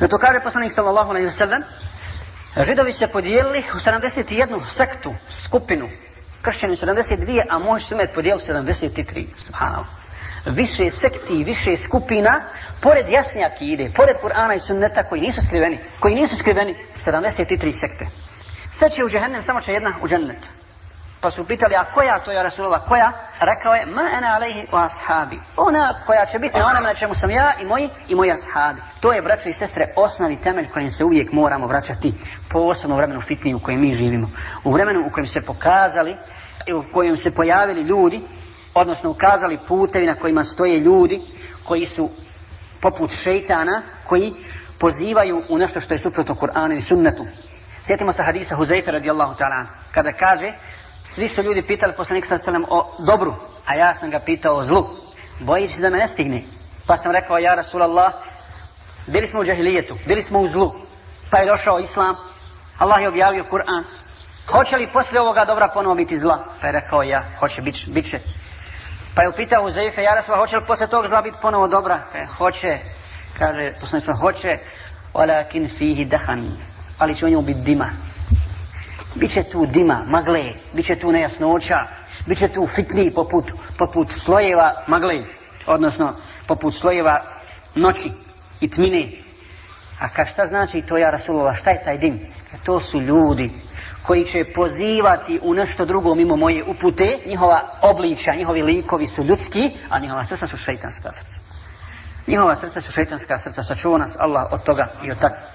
Zato kaže poslanik sallallahu alaihi wasallam, židovi se podijelili u 71 sektu, skupinu, kršćani u 72, a moj sumet podijelili u 73. Subhanallah. Više sekti i više skupina, pored jasnjaki ide, pored Kur'ana i sunneta koji nisu skriveni, koji nisu skriveni, 73 sekte. Sve će u džehennem, samo će jedna u džennetu. Pa su pitali, a koja to je Rasulullah, koja? Rekao je, ma ena alaihi u ashabi. Ona koja će biti na onome na čemu sam ja i moji, i moji ashabi. To je, braćo i sestre, osnovni temelj kojim se uvijek moramo vraćati posebno u vremenu fitni u kojem mi živimo. U vremenu u kojem se pokazali, u kojem se pojavili ljudi, odnosno ukazali putevi na kojima stoje ljudi koji su poput šeitana, koji pozivaju u nešto što je suprotno Kur'anu i sunnetu. Sjetimo se hadisa Huzayfa radijallahu ta'ala, kada kaže, svi su ljudi pitali poslanik sa selem o dobru, a ja sam ga pitao o zlu. Bojiš se da me ne stigne? Pa sam rekao, ja Rasulallah, bili smo u džahilijetu, bili smo u zlu. Pa je došao Islam, Allah je objavio Kur'an. Hoće li poslije ovoga dobra ponovo biti zla? Pa je rekao, ja, hoće, bit, bit će. Pa je upitao u Zajife, ja Rasulallah, hoće li poslije tog zla biti ponovo dobra? Pa je, hoće, kaže, poslanik sa hoće. Olakin fihi dahan, ali će u njemu biti dima, bit će tu dima, magle, bit će tu nejasnoća, bit će tu fitni poput, poput slojeva magle, odnosno poput slojeva noći i tmine. A ka šta znači to ja Rasulova, šta je taj dim? To su ljudi koji će pozivati u nešto drugo mimo moje upute, njihova obliča, njihovi likovi su ljudski, a njihova srca su šeitanska srca. Njihova srca su šeitanska srca, sačuva nas Allah od toga i od tako.